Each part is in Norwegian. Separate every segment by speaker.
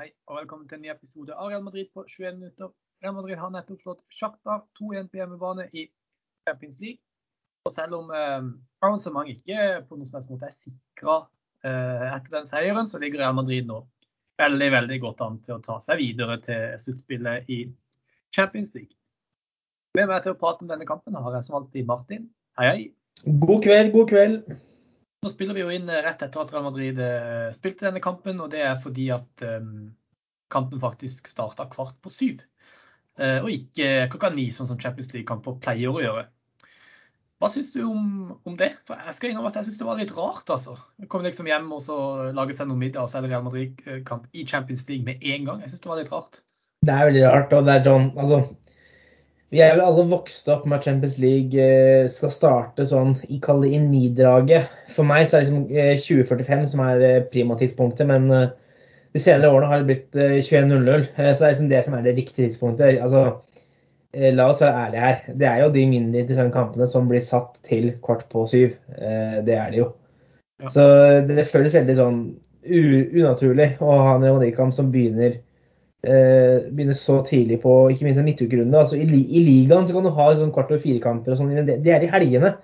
Speaker 1: Hei og velkommen til en ny episode av Real Madrid på 21 minutter. Real Madrid har nettopp slått Shakhtar 2-1 på hjemmebane i Champions League. Og selv om eh, arrangement ikke på noen som helst måte er sikra eh, etter den seieren, så ligger Real Madrid nå veldig veldig godt an til å ta seg videre til sluttspillet i Champions League. Med meg til å prate om denne kampen har jeg som alltid Martin. Hei, hei.
Speaker 2: God kveld, god kveld.
Speaker 1: Nå spiller vi jo inn rett etter at Real Madrid eh, spilte denne kampen, og det er fordi at um, kampen faktisk starta kvart på syv. Og ikke klokka ni, sånn som Champions League-kamper pleier å gjøre. Hva syns du om, om, det? For jeg skal innrømme at jeg syns det var litt rart, altså. Jeg kom liksom hjem og så lage seg noe middag, og så er det Real Madrid-kamp i Champions League med en gang. Jeg syns det var litt rart.
Speaker 2: Det er veldig rart, og det er sånn Altså vi er vel alle vokst opp med at Champions League eh, skal starte sånn i kall det i For meg så er det liksom 2045 som er eh, primatidspunktet, men eh, de senere årene har det blitt 21.00. Så det er liksom det som er det riktige tidspunktet. Altså, la oss være ærlige her. Det er jo de mindre interessante kampene som blir satt til kvart på syv. Det er det jo. Ja. Så det føles veldig sånn unaturlig å ha en Real som begynner eh, begynner så tidlig på ikke minst en midtukerunde. Altså, i, i, ligaen så kan du ha sånn kvart over fire-kamper, og sånn, men det, det, er i helgene.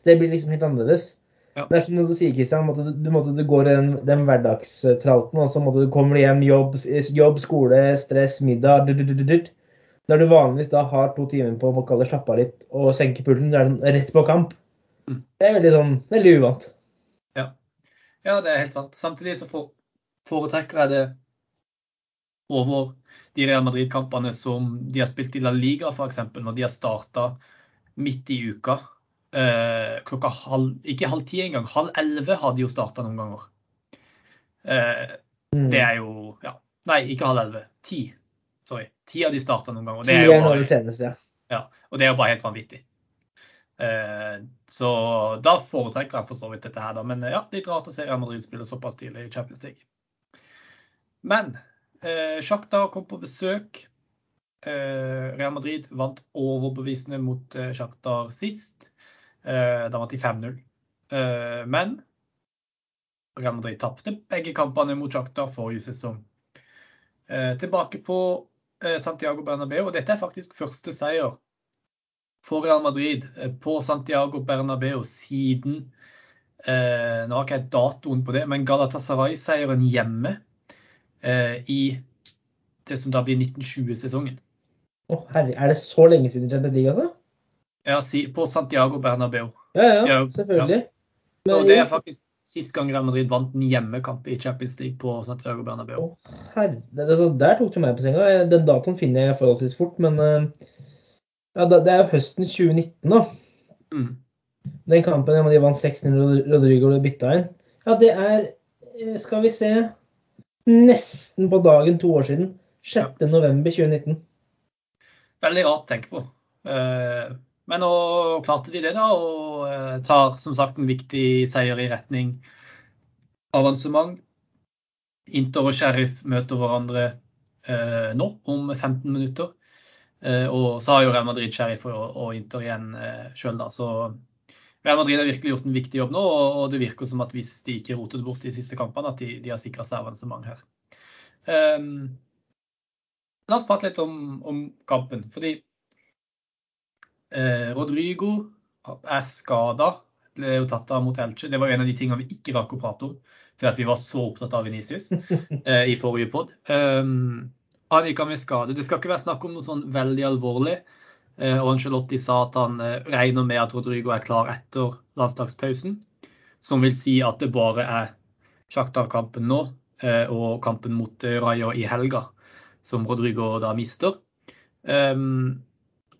Speaker 2: Så det blir liksom helt annerledes. Ja. Det er som du sier, Kristian, du, du, du, går den, den hverdagstralten, og så måtte du kommer hjem, jobb, jobb, skole, stress, middag Der du vanligvis da har to timer på å slappe av litt og senke pulten, så er det sånn rett på kamp. Mm. Det er veldig sånn, veldig uvant.
Speaker 1: Ja. ja, det er helt sant. Samtidig så foretrekker jeg det over de Real Madrid-kampene som de har spilt i La Liga, f.eks. Når de har starta midt i uka. Eh, klokka halv, ikke halv ti engang, halv elleve har de jo starta noen ganger. Eh, mm. Det er jo ja, Nei, ikke halv elleve. Ti. Sorry. Ti har de starta noen ganger.
Speaker 2: Det er jo bare, seneste, ja.
Speaker 1: ja. Og det er jo bare helt vanvittig. Eh, så da foretrekker jeg for så vidt dette her, da. Men ja, litt rart å se Real Madrid spille såpass tidlig i Champions League. Men Eh, Shakhtar kom på besøk. Eh, Real Madrid vant overbevisende mot eh, Shakhtar sist. Eh, da vant de 5-0. Eh, men Real Madrid tapte begge kampene mot Shakhtar forrige sesong. Eh, tilbake på eh, Santiago Bernabeu, og dette er faktisk første seier for Real Madrid på Santiago Bernabeu siden Nå har ikke jeg datoen på det, men Galatasaray-seieren hjemme i det som da blir 1920-sesongen.
Speaker 2: Å, herre, Er det så lenge siden Champions League, altså?
Speaker 1: Ja, på Santiago Bernabeu.
Speaker 2: Ja, ja, selvfølgelig.
Speaker 1: Ja. Og det er faktisk sist gang Real Madrid vant en hjemmekamp i Champions League på Santiago Bernabeu.
Speaker 2: Å, herre, altså, Der tok du meg på senga. Den datoen finner jeg forholdsvis fort, men eh, ja, det er jo høsten 2019, da. Mm. Den kampen de vant 6-0 Rodrigo ble bytta inn. Ja, det er eh, Skal vi se nesten på dagen to år siden. 6.11.2019.
Speaker 1: Veldig rart å tenke på. Eh, men nå klarte de det, da, og eh, tar som sagt en viktig seier i retning avansement. Inter og Sheriff møter hverandre eh, nå om 15 minutter. Og så har jo Real Madrid Sheriff og Inter igjen sjøl, da. Så Real Madrid har virkelig gjort en viktig jobb nå, og det virker som at hvis de ikke roter det bort de siste kampene, at de, de har sikra seg avansement her. Um, la oss prate litt om, om kampen. Fordi eh, Rodrigo er skada. Ble jo tatt av mot Elche. Det var en av de tingene vi ikke rakk å prate om. Fordi vi var så opptatt av Venicius eh, i forrige pod. Um, han gikk av med skade. Det skal ikke være snakk om noe sånn veldig alvorlig. Eh, og Angelotti sa at han eh, regner med at Rodrigo er klar etter landslagspausen. Som vil si at det bare er Shakhtar-kampen nå eh, og kampen mot Rayo i helga som Rodrigo da mister. Ehm,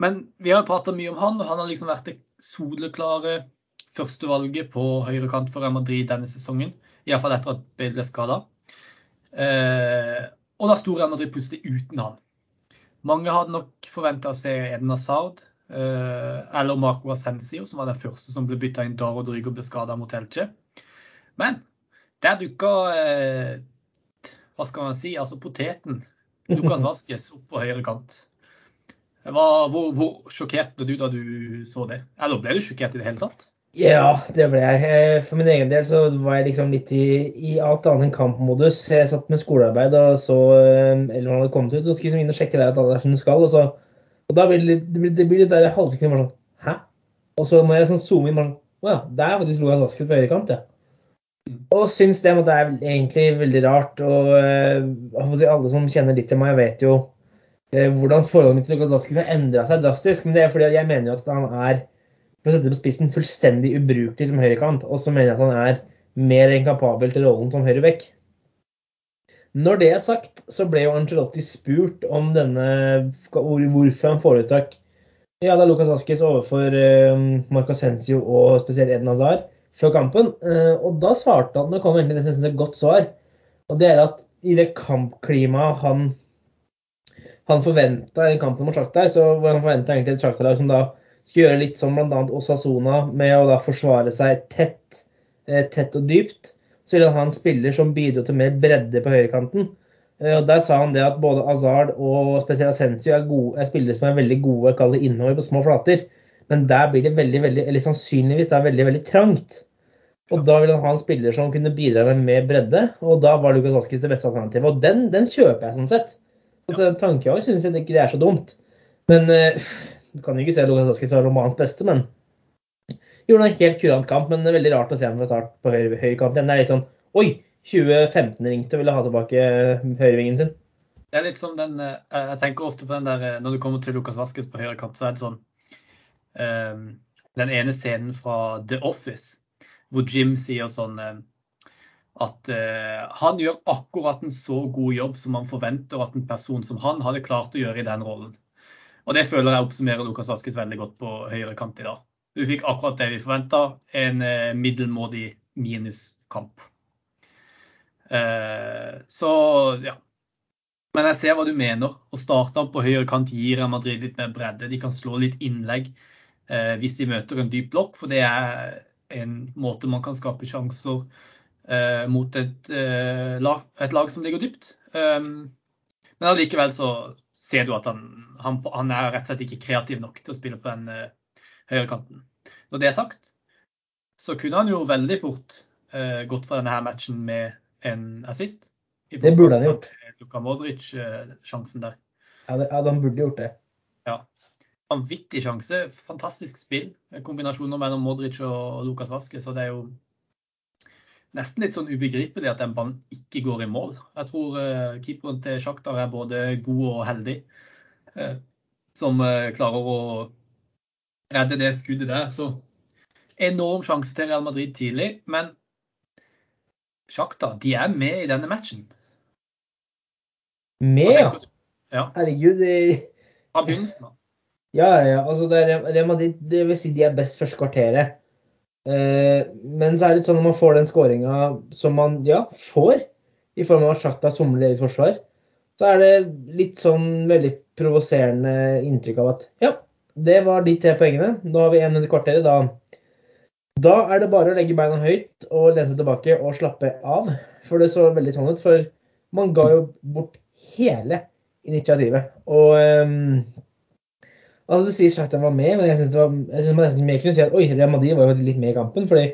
Speaker 1: men vi har prata mye om han, og han har liksom vært det soleklare førstevalget på høyrekant for Madrid denne sesongen. Iallfall etter at Bale ble skada. Og da sto Real Madrid plutselig uten han. Mange hadde nok forventa å se Eden Hazard eh, eller Marco Ascensio, som var den første som ble bytta inn da Rodrigo ble skada mot Elche. Men der dukka eh, hva skal man si, altså poteten, Lucas Vasques, opp på høyre kant. Hva, hvor, hvor, sjokkert ble du da du så det? Eller ble du sjokkert i det hele tatt?
Speaker 2: Ja, det ble jeg. Eh, For min egen del så var jeg liksom litt i, i alt annet enn kampmodus. Jeg satt med skolearbeid og så eller man hadde kommet ut, og skulle liksom inn og sjekke der at alle er som det skal. Og, så, og da blir det litt, det blir, det blir litt der halvsekundet bare sånn Hæ? Og så må jeg sånn zoome inn bare sånn Å ja, det er faktisk Lukas vasket på høyrekant, ja. Og syns det, det er egentlig veldig rart. Og eh, jeg si, alle som kjenner litt til meg, vet jo eh, hvordan forholdet mitt til Lukas Vasquez har endra seg drastisk. Men det er fordi jeg mener jo at han er for å sette det på spissen, fullstendig ubrukelig som høyrekant. Og så mener jeg at han er mer enn kapabel til rollen som høyreback. Når det er sagt, så ble jo Angelotti spurt om denne, hvorfor han foretrakk ja, da Lucas Vasquez overfor uh, Marco Asensio og spesielt Eden Hazard før kampen. Uh, og da svarte han, det kom egentlig det synes jeg et godt svar, og det er at i det kampklimaet han han forventa i kampen mot Shakhtar, så han forventa egentlig et Shakhtar-lag som da skulle gjøre litt som bl.a. Osasona, med å da forsvare seg tett, eh, tett og dypt. Så ville han ha en spiller som bidro til mer bredde på høyrekanten. Eh, og Der sa han det at både Azard og spesielt Ascencio er, gode, er spillere som er veldig gode kaller innover på små flater. Men der blir det veldig, veldig, eller sannsynligvis det er veldig veldig trangt. Og Da ville han ha en spiller som kunne bidra med mer bredde, og da var Lukas Askis det beste alternativet. Og den, den kjøper jeg sånn sett. Så den tankegangen syns jeg ikke det er så dumt. Men uh, kan ikke se Lukas Vasquez som romanens beste, men gjorde en helt kurant kamp. Men det er veldig rart å se ham fra start på høyre, høyrekant igjen. Det er litt sånn Oi, 2015 ringte og ville ha tilbake høyrevingen sin.
Speaker 1: Det er litt som den Jeg tenker ofte på den der Når du kommer til Lukas Vaskes på høyrekant, så er det sånn um, Den ene scenen fra The Office hvor Jim sier sånn at uh, han gjør akkurat en så god jobb som man forventer at en person som han hadde klart å gjøre i den rollen. Og det føler jeg oppsummerer Lukas Vaskes veldig godt på høyre kant i dag. Vi fikk akkurat det vi forventa, en uh, middelmådig minuskamp. Uh, så ja. Men jeg ser hva du mener. Å starte opp på høyre kant gir Madrid litt mer bredde. De kan slå litt innlegg hvis de møter en dyp blokk, for det er en måte man kan skape sjanser eh, mot et, eh, lag, et, lag, som ligger dypt. Um, men allikevel så ser du at han, han, han, er rett og slett ikke kreativ nok til å spille på den uh, høyrekanten. Når det er sagt, så kunne han jo veldig fort uh, gått for denne her matchen med en assist.
Speaker 2: Det burde han gjort.
Speaker 1: Luka Modric-sjansen der.
Speaker 2: Ja, det, ja, han burde gjort det.
Speaker 1: Ja. Vanvittig sjanse. Fantastisk spill. Kombinasjoner mellom Modric og Lukas Vaske. Så det er jo nesten litt sånn ubegripelig at den ballen ikke går i mål. Jeg tror uh, keeperen til Sjaktar er både god og heldig, uh, som uh, klarer å redde det skuddet der. Så enorm sjanse til Real Madrid tidlig, men Sjaktar de er med i denne matchen.
Speaker 2: Med, ja?
Speaker 1: ja.
Speaker 2: Herregud. Det...
Speaker 1: Fra begynnelsen av.
Speaker 2: Ja, ja. Altså, det, er, Real Madrid, det vil si de er best første kvarteret. Eh, men så er det litt sånn når man får den skåringa som man ja, får, i form av at Sjakta somler i forsvar, så er det litt sånn veldig provoserende inntrykk av at ja, det var de tre poengene. Nå har vi én under i kvarteret. Da, da er det bare å legge beina høyt og lene seg tilbake og slappe av. For det så veldig sånn ut. For man ga jo bort hele initiativet. Og um, Altså, du sier Shakhtar var med, men jeg syns man nesten mer kunne si at oi, Real Madrid var jo litt med i kampen. fordi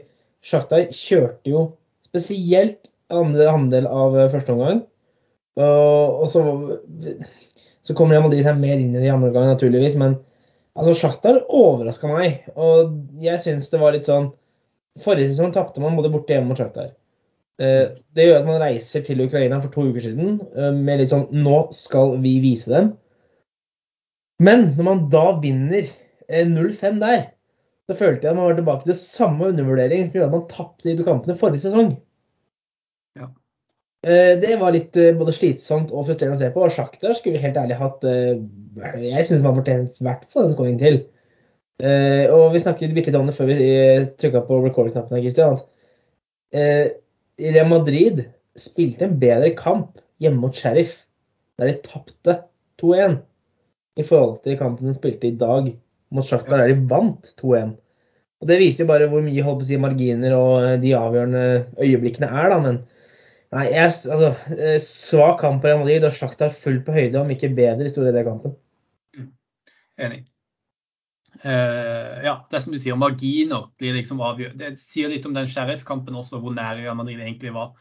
Speaker 2: Shakhtar kjørte jo spesielt andre andel av eh, første omgang. Og, og så, så kommer Real Madrid seg mer inn i de andre omgangene, naturligvis. Men altså, Shakhtar overraska meg. Og jeg syns det var litt sånn Forrige sesong tapte man både borte hjemme mot Shakhtar. Eh, det gjør at man reiser til Ukraina for to uker siden eh, med litt sånn Nå skal vi vise dem. Men når man da vinner 0-5 eh, der, så følte jeg at man var tilbake til samme undervurdering som gjorde at man tapte de to kampene forrige sesong.
Speaker 1: Ja.
Speaker 2: Eh, det var litt eh, både slitsomt og frustrerende å se på. Og Sjaktar skulle vi helt ærlig hatt Jeg syns man fortjente i hvert fall en scoring til. Og vi snakket litt om det før vi trykka på record-knappen her, Christian. Real Madrid spilte en bedre kamp hjemme mot Sheriff, der de tapte 2-1 i forhold til kampen de spilte i dag mot Shakhtar, der de vant 2-1. Og Det viser jo bare hvor mye holdt på å si, marginer og eh, de avgjørende øyeblikkene er. da, men nei, jeg, altså, eh, Svak kamp på Real Madrid og Shakhtar fullt på høyde, om ikke bedre, i store deler av kampen.
Speaker 1: Mm. Enig. Uh, ja, det er som du sier, marginer blir liksom avgjør. Det sier litt om den sheriff-kampen også, hvor nær Real Madrid egentlig var.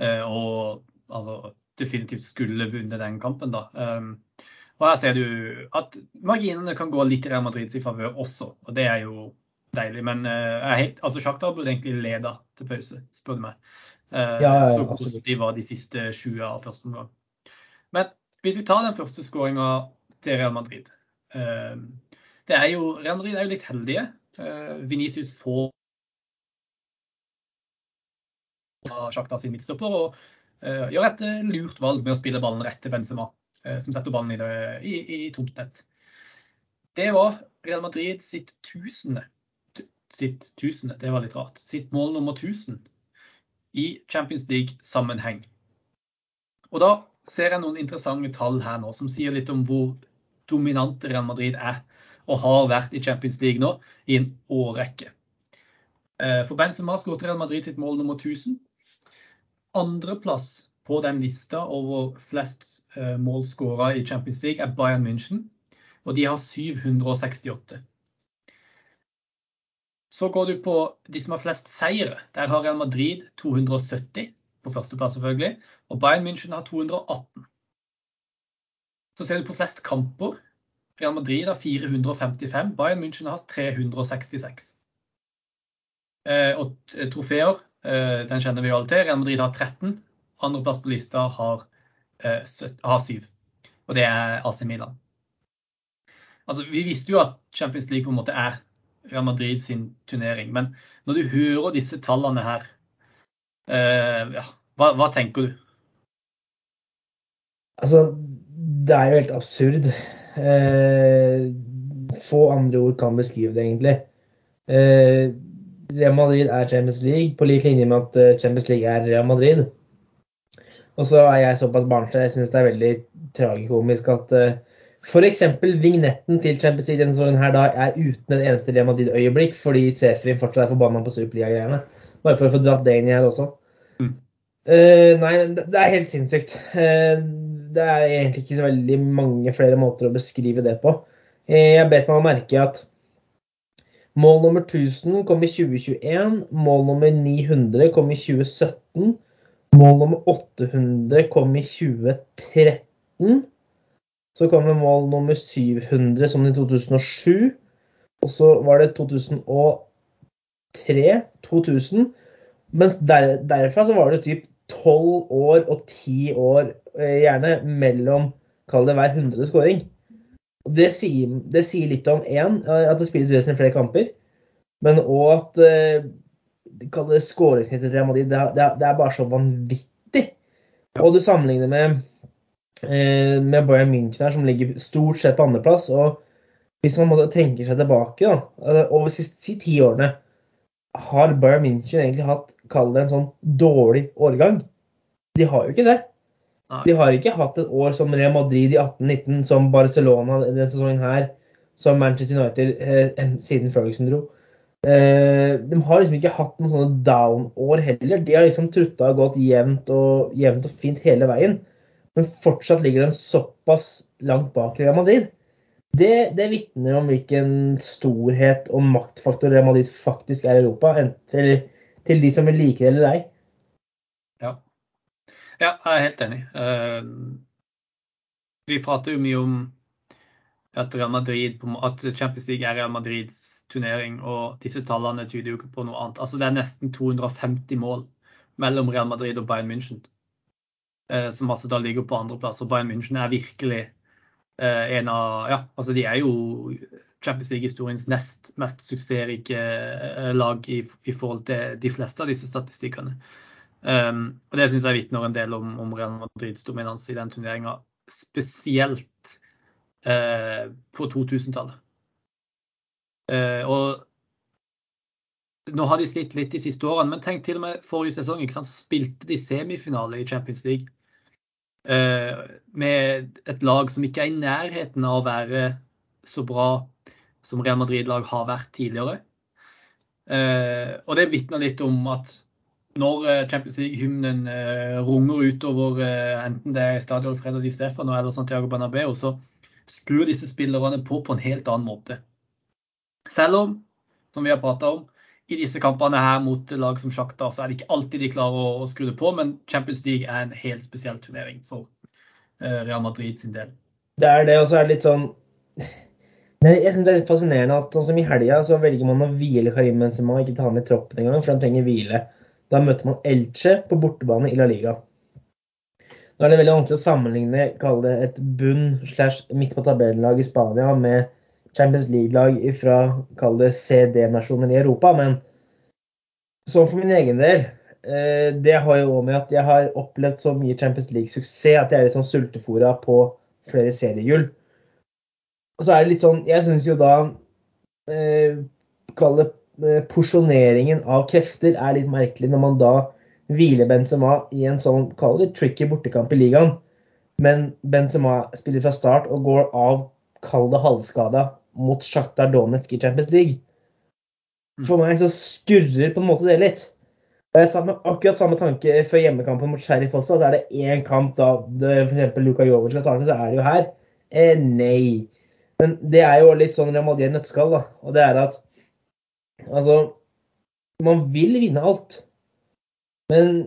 Speaker 1: Uh, og altså, definitivt skulle vunnet den kampen, da. Um, og her ser du at marginene kan gå litt i Real Madrids favør også, og det er jo deilig. Men uh, helt, altså, Shakhtar burde egentlig leda til pause, spør du meg. Uh, ja, ja, så positivt var de siste 20 av første omgang. Men hvis vi tar den første skåringa til Real Madrid uh, det er jo, Real Madrid er jo litt heldige. Uh, Venicius får Shakhtar sin midtstopper og uh, gjør et lurt valg med å spille ballen rett til Benzema, som setter ballen i, det, i, i tomt nett. Det var Real Madrid sitt tusende, sitt tusende, det var litt rart, sitt mål nummer 1000 i Champions League-sammenheng. Og da ser jeg noen interessante tall her nå som sier litt om hvor dominante Real Madrid er og har vært i Champions League nå i en årrekke. Eh, for Benzema skåret Real Madrid sitt mål nummer 1000. Andreplass på den lista over flest eh, mål skåra i Champions League er Bayern München, og de har 768. Så går du på de som har flest seire. Der har Real Madrid 270 på førsteplass, selvfølgelig. Og Bayern München har 218. Så ser du på flest kamper. Real Madrid har 455. Bayern München har 366. Eh, og eh, trofeer, eh, den kjenner vi jo alle til. Real Madrid har 13. Andreplass på lista har, eh, har syv, Og det er AC Milan. Altså, vi visste jo at Champions League på en måte er Real Madrid sin turnering. Men når du hører disse tallene her, eh, ja, hva, hva tenker du?
Speaker 2: Altså, det er jo helt absurd. Eh, få andre ord kan beskrive det, egentlig. Eh, Real Madrid er Champions League, på lik linje med at eh, Champions League er Real Madrid. Og så er jeg såpass barnslig jeg syns det er veldig tragikomisk at uh, f.eks. vignetten til Champions League denne sesongen her da er uten et eneste Real Madrid-øyeblikk, fordi Sefrin fortsatt er forbanna på Superliga-greiene. Bare for å få dratt det inn i her også. Mm. Uh, nei, det, det er helt sinnssykt. Uh, det er egentlig ikke så veldig mange flere måter å beskrive det på. Uh, jeg bet meg å merke at mål nummer 1000 kom i 2021, mål nummer 900 kom i 2017, mål nummer 800 kom i 2013. Så kom det mål nummer 700 sånn i 2007. Og så var det 2003, 2000. Mens der, derfra så var det typ tolv år og ti år eh, gjerne mellom kall det hver hundrede skåring. Det sier, det sier, litt om én, at det spilles vesentlig flere kamper. Men òg at eh, kall det skåringssnittet til Real Madrid, det, det, det, er bare så vanvittig. Og du sammenligner med, eh, med Bayern München her, som ligger stort sett på andreplass. Og hvis man tenker seg tilbake da, altså, over de siste ti årene, har Bayern München egentlig hatt kall det en sånn dårlig årgang. De har jo ikke det. De har ikke hatt et år som Real Madrid i 18-19, som Barcelona denne sesongen her, som Manchester United eh, siden Ferguson dro. Eh, de har liksom ikke hatt noen sånne down-år heller. De har liksom trutta og gått jevnt og, jevnt og fint hele veien. Men fortsatt ligger de såpass langt bak Real Madrid. Det, det vitner om hvilken storhet og maktfaktor Real Madrid faktisk er i Europa. Enten til de som vil like det eller ei.
Speaker 1: Ja. ja, jeg er helt enig. Uh, vi prater jo mye om at, Real Madrid, at Champions League er Real Madrids turnering, og disse tallene tyder jo ikke på noe annet. Altså Det er nesten 250 mål mellom Real Madrid og Bayern München, eh, som altså da ligger på andreplass. Og Bayern München er virkelig eh, en av Ja, altså de er jo Champions League-historiens nest mest suksessrike eh, lag i, i, forhold til de fleste av disse statistikkene. Um, og Det syns jeg vitner en del om, om Real Madrids dominans i den turneringa, spesielt eh, på 2000-tallet. Eh, og nå har de slitt litt de siste årene, men tenk til og med forrige sesong så spilte de semifinale i Champions League uh, med et lag som ikke er i nærheten av å være så bra som Real Madrid-lag har vært tidligere. Eh, og det vitner litt om at når eh, Champions League-hymnen eh, runger utover eh, enten det er Stadion Fredrik Stefano eller Santiago Bernabeu, så skrur disse spillerne på på en helt annen måte. Selv om, som vi har prata om, i disse kampene her mot lag som Sjakta, så er det ikke alltid de klarer å, skru det på. Men Champions League er en helt spesiell turnering for uh, Real Madrid sin del.
Speaker 2: Det er det, og så er det litt sånn jeg synes det er litt fascinerende at sånn som i helga så velger man å hvile Karim Benzema, ikke ta ham i troppen engang, for han trenger hvile. Da møter man Elche på bortebane i La Liga. Da er det veldig vanskelig å sammenligne kalle det et bunn slash midt på tabellag i Spania med Champions League-lag fra kall det CD-nasjoner i Europa, men sånn for min egen del eh, Det har jo òg med at jeg har opplevd så mye Champions League-suksess at jeg er litt sånn sultefòra på flere seriegull. Og så er det litt sånn Jeg syns jo da eh, Kall det eh, porsjoneringen av krefter er litt merkelig når man da hviler Benzema i en sånn kall det tricky bortekamp i ligaen. Men Benzema spiller fra start og går av kall det halvskada mot Sjaktar Donetsk i Champions League. Mm. For meg så skurrer på en måte det litt. Det er samme, akkurat samme tanke før hjemmekampen mot Sheriff også. Så er det én kamp da f.eks. Luka Jovic skal starte, så er det jo her. Eh, nei. Men det er jo litt sånn Real Madrid nøtteskall, da. Og det er at altså Man vil vinne alt. Men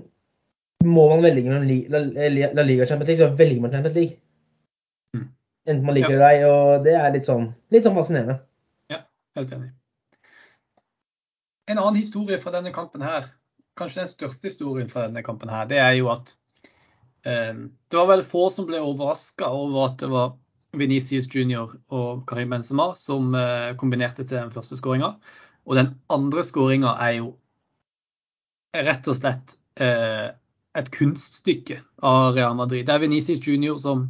Speaker 2: må man velge mellom La, Liga og Champions League, så velger man Champions League. Enten man liker det eller ei. Og det er litt sånn, litt sånn fascinerende.
Speaker 1: Ja, helt enig. En annen historie fra denne kampen her, kanskje den største historien fra denne kampen her, det er jo at eh, det var vel få som ble overraska over at det var Venicius Junior og Karim Benzema som eh, kombinerte til den første skåringa. Og den andre skåringa er jo rett og slett eh, et kunststykke av Real Madrid. Det er Venicius Junior som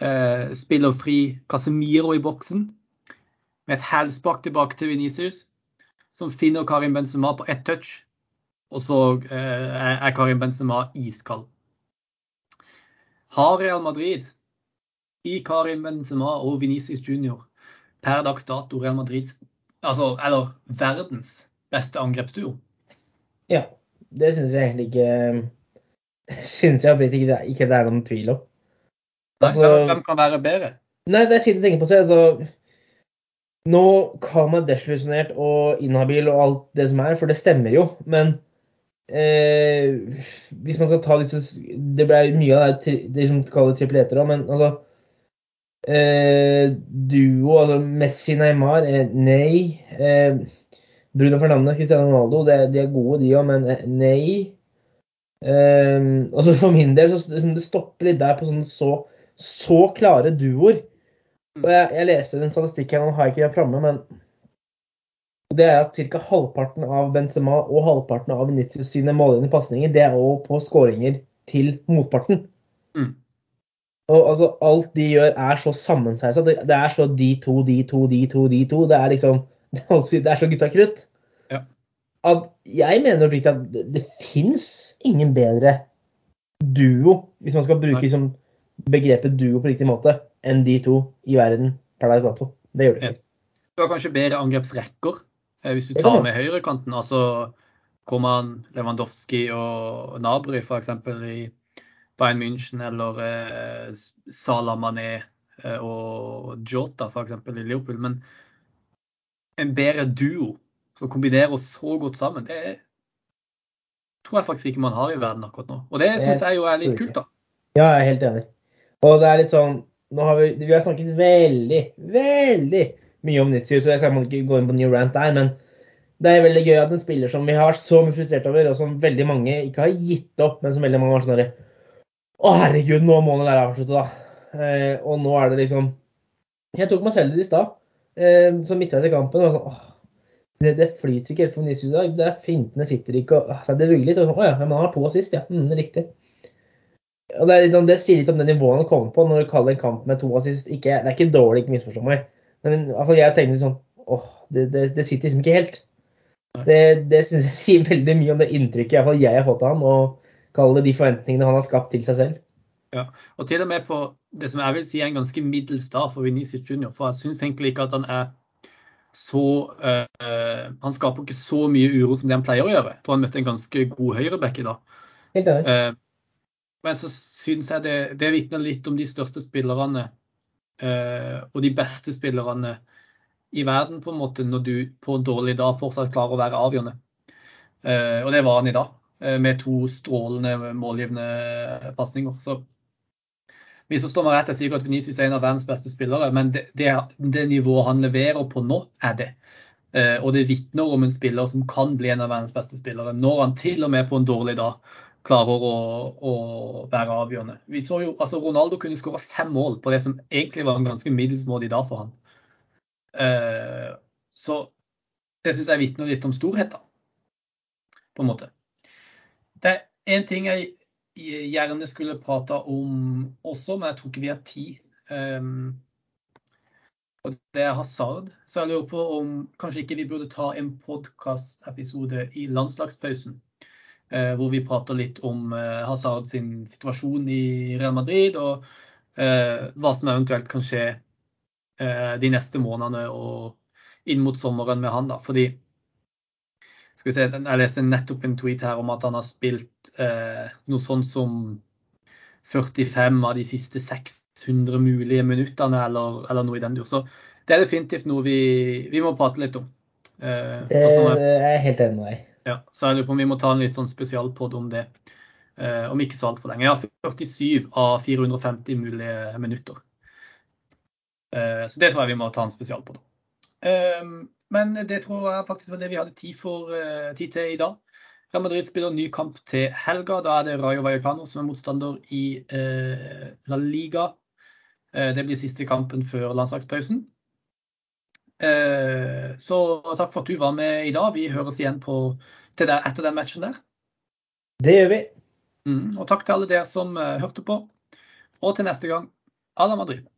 Speaker 1: eh, spiller fri Casemiro i boksen med et hælspark tilbake til Venicius, som finner Karim Benzema på ett touch. Og så er Karim Benzema iskald. Har Real Madrid i Karim Benzema og Venicius Junior per dags dato Real Madrids altså, eller verdens beste angrepsduo?
Speaker 2: Ja, det syns jeg egentlig ikke Syns jeg ikke det er noen tvil om.
Speaker 1: Altså, hvem kan være bedre?
Speaker 2: Nei, det er siden jeg tenker på seg. Altså, nå kan man desillusjonert og inhabil og alt det som er, for det stemmer jo. Men eh, hvis man skal ta disse Det ble mye av det, det som kaller tripleter òg, men altså Eh, duo, altså Messi, Neymar, eh, nei. Eh, Bruno Fernandez, Cristiano Ronaldo, det, de er gode de òg, men nei. Eh, altså for min del så det, det stopper litt der på sånn så, så klare duoer. Og jeg, jeg leste en statistikk her, nå har jeg ikke den framme, men det er at ca. halvparten av Benzema og halvparten av Vinicius sine målgivende pasninger, det er òg på skåringer til motparten. Mm. Og altså, Alt de gjør, er så sammensveisa. Det, det, er så de to, de to, de to, de to. Det er liksom Det er så gutta krutt. Ja. At jeg mener oppriktig at det, det fins ingen bedre duo, hvis man skal bruke liksom, begrepet duo på riktig måte, enn de to i verden per dags dato. Det gjør det ikke.
Speaker 1: Du har kanskje bedre angrepsrekker eh, hvis du tar med høyrekanten. Altså Koman, Lewandowski og Nabry f.eks. i Bayern München eller eh, Salah Mané eh, og Jota f.eks. i Liverpool. Men en bedre duo som kombinerer oss så godt sammen, det tror jeg faktisk ikke man har i verden akkurat nå. Og det syns jeg jo er litt kult, da.
Speaker 2: Ja, jeg er helt enig. Og det er litt sånn nå har vi, vi har snakket veldig, veldig mye om Nitzy, så jeg skal ikke gå inn på new rant der. Men det er veldig gøy at en spiller som vi har vært så mye frustrert over, og som veldig mange ikke har gitt opp, men som veldig mange var sånn å, herregud, nå må det være avsluttet da. Eh, og nå er det liksom Jeg tok meg selv i i stad, eh, som midtveis i kampen. og sånn, åh, det, det, flyter ikke helt for Vinicius i dag. Fintene sitter ikke og Det ruller litt. og sånn, Å ja, men han har på sist, ja. Mm, riktig. Og det, er sånn, det sier litt om det nivået han kommer på når du kaller en kamp med to assist. Ikke, det er ikke dårlig, ikke misforstå meg. Men i hvert fall jeg tenkte sånn åh, det, det, det sitter liksom ikke helt. Det, det syns jeg sier veldig mye om det inntrykket i hvert fall jeg har fått av han. og kaller det de forventningene han har skapt til seg selv.
Speaker 1: Ja, og til og med på det som jeg vil si er en ganske middels dag for Venezia Junior. For jeg syns egentlig ikke at han er så uh, Han skaper ikke så mye uro som det han pleier å gjøre. For han møtte en ganske god høyreback i dag. Uh, men så syns jeg det, det vitner litt om de største spillerne uh, og de beste spillerne i verden på en måte når du på en dårlig dag fortsatt klarer å være avgjørende. Eh, og det var han i dag, eh, med to strålende målgivende pasninger. Så misforstå meg rett, jeg sier ikke at Venezia er en av verdens beste spillere, men det, det, det nivået han leverer på nå, er det. Eh, og det vitner om en spiller som kan bli en av verdens beste spillere, når han til og med på en dårlig dag klarer å, å være avgjørende. Vi så jo, altså Ronaldo kunne skåra fem mål på det som egentlig var en ganske middelsmådig dag for han. Eh, så det syns jeg vitner litt om storhet, da. På en måte. Det er én ting jeg gjerne skulle prata om også, men jeg tror ikke vi har tid. Um, og det er hasard. Så jeg lurer på om kanskje ikke vi burde ta en podkastepisode i landslagspausen. Uh, hvor vi prater litt om uh, Hazard sin situasjon i Real Madrid, og uh, hva som eventuelt kan skje de neste månedene og inn mot sommeren med han. da, fordi skal vi se, Jeg leste nettopp en tweet her om at han har spilt eh, noe sånn som 45 av de siste 600 mulige minuttene, eller, eller noe i den dur. Så det er definitivt noe vi, vi må prate litt om.
Speaker 2: Eh, det er jeg helt enig med deg.
Speaker 1: Ja, så jeg lurer på om vi må ta en litt sånn spesialpod om det. Eh, om ikke så altfor lenge. Jeg har 47 av 450 mulige minutter. Eh, så det tror jeg vi må ta en spesialpod om. Eh, men det tror jeg faktisk var det vi hadde tid, for, uh, tid til i dag. Real Madrid spiller ny kamp til helga. Da er det Rayo Vallecano som er motstander i eh, La Liga. Eh, det blir siste kampen før landslagspausen. Så takk for at du var med i dag. Vi høres igjen på, til der, etter den matchen der.
Speaker 2: Det gjør vi.
Speaker 1: Mm, og takk til alle dere som hørte på. Og til neste gang, à la Madrid.